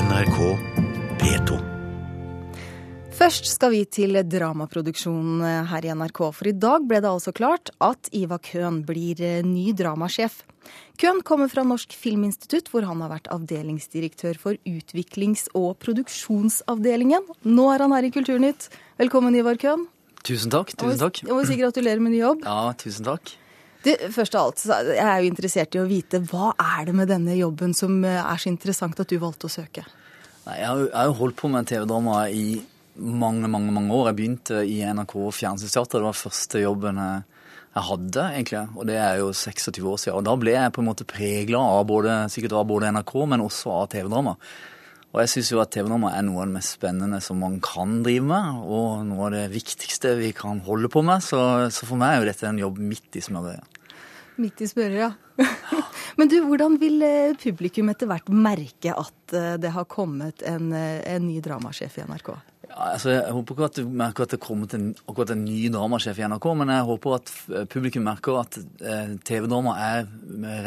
NRK P2. Først skal vi til dramaproduksjonen her i NRK, for i dag ble det altså klart at Ivar Køhn blir eh, ny dramasjef. Køhn kommer fra Norsk Filminstitutt, hvor han har vært avdelingsdirektør for utviklings- og produksjonsavdelingen. Nå er han her i Kulturnytt. Velkommen, Ivar Køhn. Tusen takk. tusen takk. Jeg må si gratulerer med ny jobb. Ja, tusen takk. Du, først av alt, jeg er jo interessert i å vite hva er det med denne jobben som eh, er så interessant at du valgte å søke? Nei, jeg har jo- holdt på med TV-drama i mange, mange mange år. Jeg begynte i NRK Fjernsynsteater. Det var første jobben jeg, jeg hadde, egentlig. Og det er jo 26 år siden. Og da ble jeg på en måte pregla av både, sikkert av både NRK, men også av TV-drama. Og jeg syns jo at TV-drama er noe av det mest spennende som man kan drive med, og noe av det viktigste vi kan holde på med. Så, så for meg er jo dette en jobb midt i smørøyet. Midt i spørret, ja. Men du, hvordan vil eh, publikum etter hvert merke at eh, det har kommet en, eh, en ny dramasjef i NRK? Ja, altså jeg håper ikke at du merker at det er kommet en, akkurat en ny dramasjef i NRK, men jeg håper at publikum merker at TV-drama er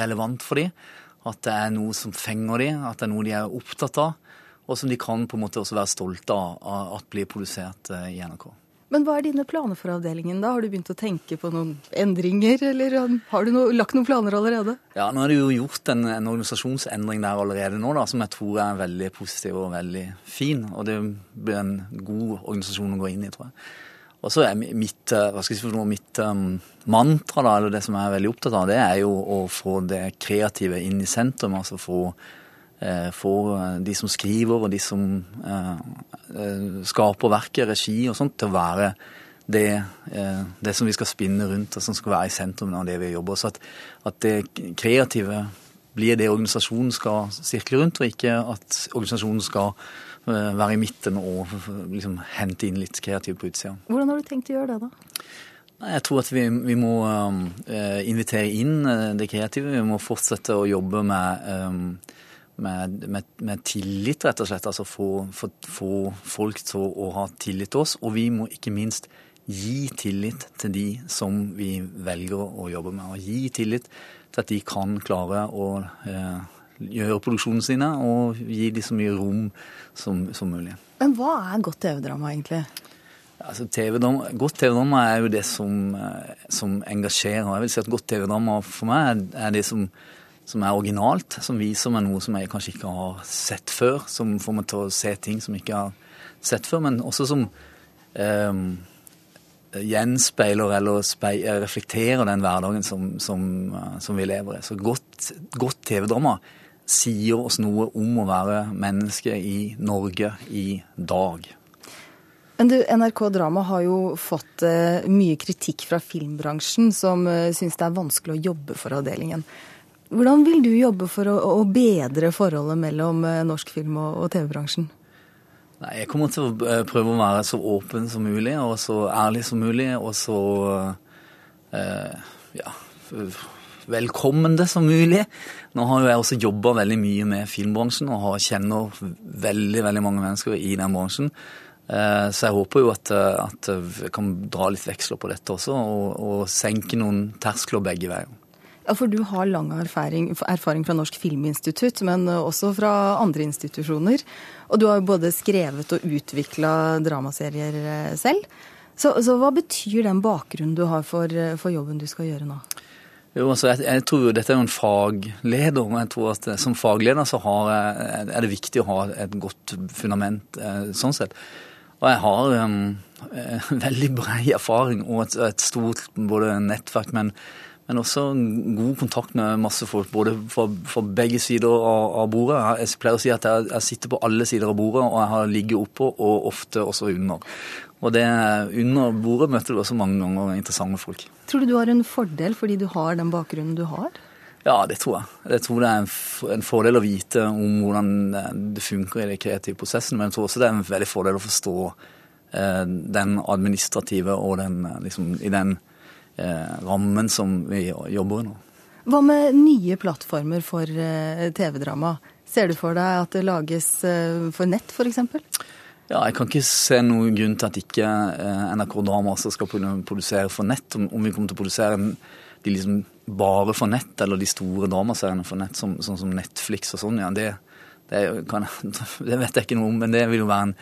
relevant for dem. At det er noe som fenger dem, at det er noe de er opptatt av. Og som de kan på en måte også være stolte av, at blir produsert i NRK. Men hva er dine planer for avdelingen da? Har du begynt å tenke på noen endringer, eller har du no lagt noen planer allerede? Ja, Nå er det jo gjort en, en organisasjonsendring der allerede nå, da, som jeg tror er veldig positiv og veldig fin. Og det blir en god organisasjon å gå inn i, tror jeg. Og så er mitt, eh, hva skal jeg si mitt um, mantra, da, eller det som jeg er veldig opptatt av, det er jo å få det kreative inn i sentrum. Altså få, få de som skriver og de som eh, eh, skaper verket, regi og sånt, til å være det, eh, det som vi skal spinne rundt, og som skal være i sentrum av det vi jobber. Så at, at det kreative blir det organisasjonen skal sirkle rundt, og ikke at organisasjonen skal eh, være i midten og liksom hente inn litt kreativt på utsida. Hvordan har du tenkt å gjøre det, da? Jeg tror at vi, vi må eh, invitere inn eh, det kreative. Vi må fortsette å jobbe med, med, med, med tillit, rett og slett. Altså få, få, få folk til å ha tillit til oss. Og vi må ikke minst gi tillit til de som vi velger å jobbe med. Og gi tillit til at de kan klare å eh, gjøre produksjonene sine, og gi de så mye rom som, som mulig. Men hva er godt TV-drama, egentlig? Altså, TV-drama, godt TV-drama er jo det som, eh, som engasjerer. Jeg vil si at godt TV-drama for meg er, er det som, som er originalt, som viser meg noe som jeg kanskje ikke har sett før, som får meg til å se ting som jeg ikke har sett før, men også som eh, gjenspeiler eller spei, reflekterer den hverdagen som, som, eh, som vi lever i. Så godt, godt TV-drama sier oss noe om å være menneske i Norge i dag. Men du, NRK Drama har jo fått eh, mye kritikk fra filmbransjen, som uh, syns det er vanskelig å jobbe for avdelingen. Hvordan vil du jobbe for å, å bedre forholdet mellom eh, norsk film og, og TV-bransjen? Nei, Jeg kommer til å eh, prøve å være så åpen som mulig og så ærlig som mulig og så eh, ja, velkommende som mulig. Nå har jo jeg også jobba veldig mye med filmbransjen og har, kjenner veldig veldig mange mennesker i den bransjen. Eh, Så jeg håper jo at, at jeg kan dra litt veksler på dette også, og, og senke noen terskler begge veier. Ja, For du har lang erfaring, erfaring fra Norsk Filminstitutt, men også fra andre institusjoner. Og du har jo både skrevet og utvikla dramaserier uh, selv. Så, så hva betyr den bakgrunnen du har for, uh, for jobben du skal gjøre nå? Jo, altså jeg, jeg tror jo Dette er jo en fagleder, og jeg tror at eh, som fagleder så har er det viktig å ha et godt fundament eh, sånn sett. Og jeg har um, eh, veldig bred erfaring og et, et stort både nettverk, men, men også god kontakt med masse folk, både fra, fra begge sider av, av bordet. Jeg, pleier å si at jeg, jeg sitter på alle sider av bordet, og jeg har ligget oppå og ofte også under. Og det under bordet møter du også mange ganger interessante folk. Tror du du har en fordel fordi du har den bakgrunnen du har? Ja, det tror jeg. Jeg tror det er en, fordel å vite om hvordan eh, det funker i den kreative prosessen, men jeg tror også det er en veldig fordel å forstå eh, den administrative og den, eh, liksom, i den rammen som vi jobber nå. Hva med nye plattformer for eh, TV-drama? Ser du for deg at det lages eh, for nett, f.eks.? Ja, jeg kan ikke se noen grunn til at ikke eh, NRK Drama også skal kunne produsere for nett. Om, vi kommer til å produsere de liksom bare for nett, eller de store dramaseriene for nett, som, sånn som Netflix og sånn, ja, det, det kan, det, vet jeg ikke noe om, men det vil jo være en,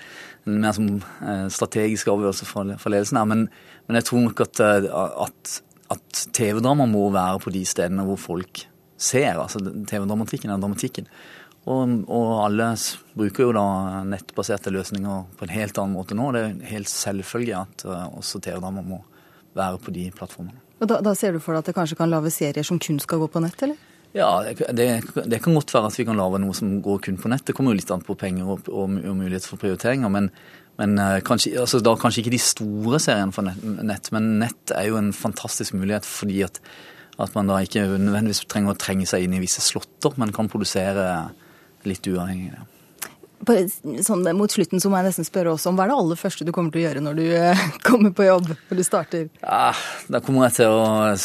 en mer som eh, strategisk avgjørelse for, for ledelsen her. Men, men, jeg tror nok at, eh, at, at TV-drama må være på de stedene hvor folk ser. altså TV-dramatikken er dramatikken. Og, og, alle bruker jo da nettbaserte løsninger på en helt annen måte nå. Det er helt selvfølge at uh, også TV-drama må være på de plattformene. Og da, da, ser du for deg at det kanskje kan lage serier som kun skal gå på nett, eller? Ja, det, det, kan godt være at vi kan lage noe som går kun på nett. Det kommer jo litt an på penger og, og, og mulighet for prioriteringer. Men, men uh, kanskje, altså, da kanskje ikke de store seriene for nett, men nett er jo en fantastisk mulighet fordi at, at man da ikke nødvendigvis trenger å trenge seg inn i visse slåtter, men kan produsere litt uavhengig. Ja. Sånn, mot slutten så må jeg nesten spørre også om hva er det aller første du kommer til å gjøre når du uh, kommer på jobb? Når du starter? Ja, Da kommer jeg til å uh,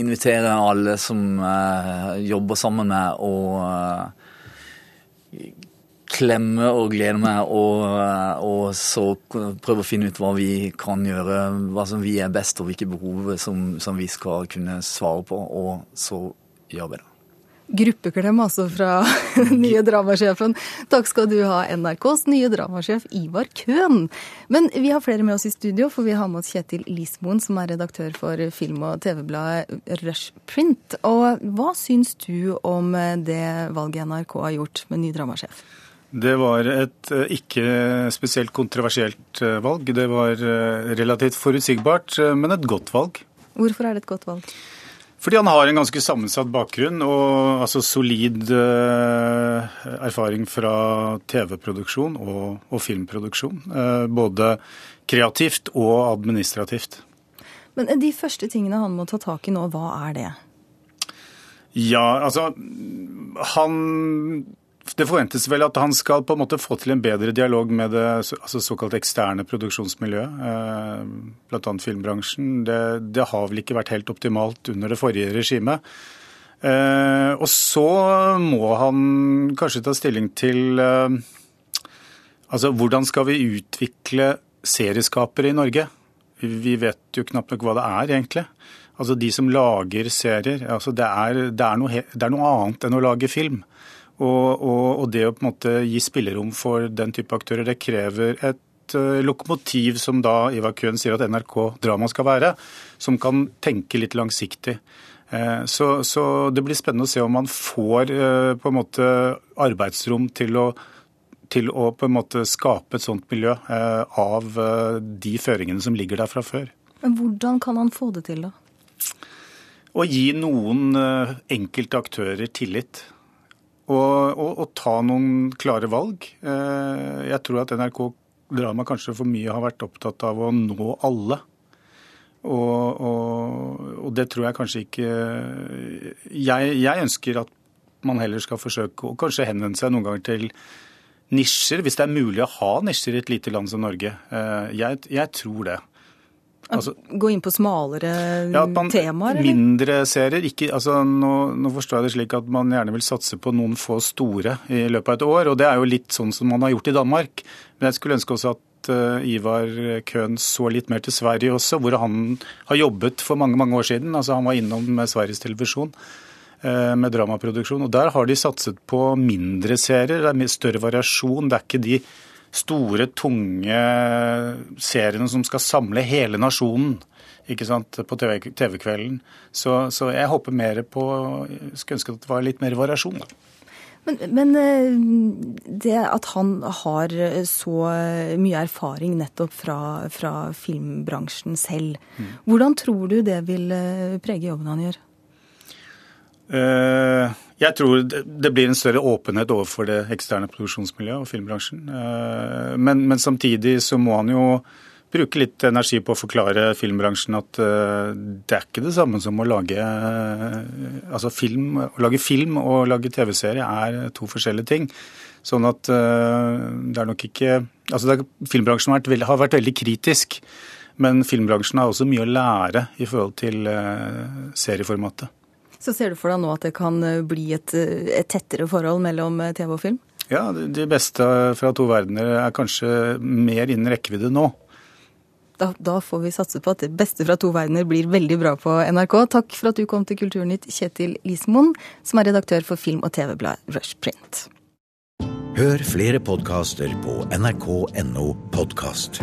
invitere alle som jobber sammen med, og klemme og glede meg, og, og, så prøve å finne ut hva vi kan gjøre, hva som vi er best, og hvilke behov som, som vi skal kunne svare på, og så gjør vi det. Gruppeklem altså fra den nye dramasjefen. Takk skal du ha, NRKs nye dramasjef Ivar Køhn. Men vi har flere med oss i studio, for vi har med oss Kjetil Lismoen, som er redaktør for film- og TV-bladet Rushprint. Og hva syns du om det valget NRK har gjort med ny dramasjef? Det var et eh, ikke spesielt kontroversielt eh, valg. Det var eh, relativt forutsigbart, men et godt valg. Hvorfor er det et godt valg? Fordi han har en ganske sammensatt bakgrunn og altså solid uh, erfaring fra TV-produksjon og, og, filmproduksjon. Uh, både kreativt og administrativt. Men de første tingene han må ta tak i nå, hva er det? Ja, altså Han det forventes vel at han skal på en måte få til en bedre dialog med det altså såkalt eksterne produksjonsmiljøet, eh, bl.a. filmbransjen. Det, det, har vel ikke vært helt optimalt under det forrige regimet. Eh, og så må han kanskje ta stilling til eh, altså hvordan skal vi utvikle serieskapere i Norge? Vi vet jo knapt nok hva det er, egentlig. Altså De som lager serier. altså det er, det er, noe, det er noe annet enn å lage film. Og, og, og, det å på en måte gi spillerom for den type aktører, det krever et uh, lokomotiv som da Ivar Køhn sier at NRK Drama skal være, som kan tenke litt langsiktig. Uh, så, så, det blir spennende å se om man får uh, på en måte arbeidsrom til å, til å på en måte skape et sånt miljø av de føringene som ligger der fra før. Men hvordan kan han få det til, da? Å gi noen enkelte aktører tillit og, og, og, ta noen klare valg. Eh, jeg tror at NRK Drama kanskje for mye har vært opptatt av å nå alle. Og, og det tror jeg kanskje ikke jeg, jeg, ønsker at man heller skal forsøke å kanskje henvende seg noen ganger til nisjer, hvis det er mulig å ha nisjer i et lite land som Norge. Eh, jeg, jeg tror det. Altså, Gå inn på smalere ja, at man, temaer? Eller? Mindre serier. Ikke, altså, nå, nå, forstår jeg det slik at man gjerne vil satse på noen få store i løpet av et år. og Det er jo litt sånn som man har gjort i Danmark. Men jeg skulle ønske også at uh, Ivar Køhn så litt mer til Sverige også, hvor han har jobbet for mange mange år siden. Altså, han var innom Sveriges Televisjon uh, med dramaproduksjon. og Der har de satset på mindre serier. Det er større variasjon. Det er ikke de store, tunge seriene som skal samle hele nasjonen ikke sant, på TV-kvelden. Så, så, jeg håper mer på Skulle ønske at det var litt mer variasjon. da. Men, men, eh, det at han har så mye erfaring nettopp fra, fra filmbransjen selv, mm. hvordan tror du det vil eh, prege jobben han gjør? Jeg tror det blir en større åpenhet overfor det eksterne produksjonsmiljøet og filmbransjen. Eh, men, men, samtidig så må han jo bruke litt energi på å forklare filmbransjen at eh, det er ikke det samme som å lage eh, altså film. Å lage film og lage TV-serie er to forskjellige ting. Sånn at det er nok ikke Altså er, filmbransjen har vært, har vært veldig kritisk. Men filmbransjen har også mye å lære i forhold til serieformatet. Så ser du for deg nå at det kan eh, bli et, eh, et tettere forhold mellom eh, TV og film? Ja, de beste fra to verdener er kanskje mer innen rekkevidde nå. Da, da, får vi satse på at det beste fra to verdener blir veldig bra på NRK. Takk for at du kom til Kulturnytt, Kjetil Lismoen, som er redaktør for film- og TV-bladet Rushprint. Hør flere podkaster på nrk.no podkast.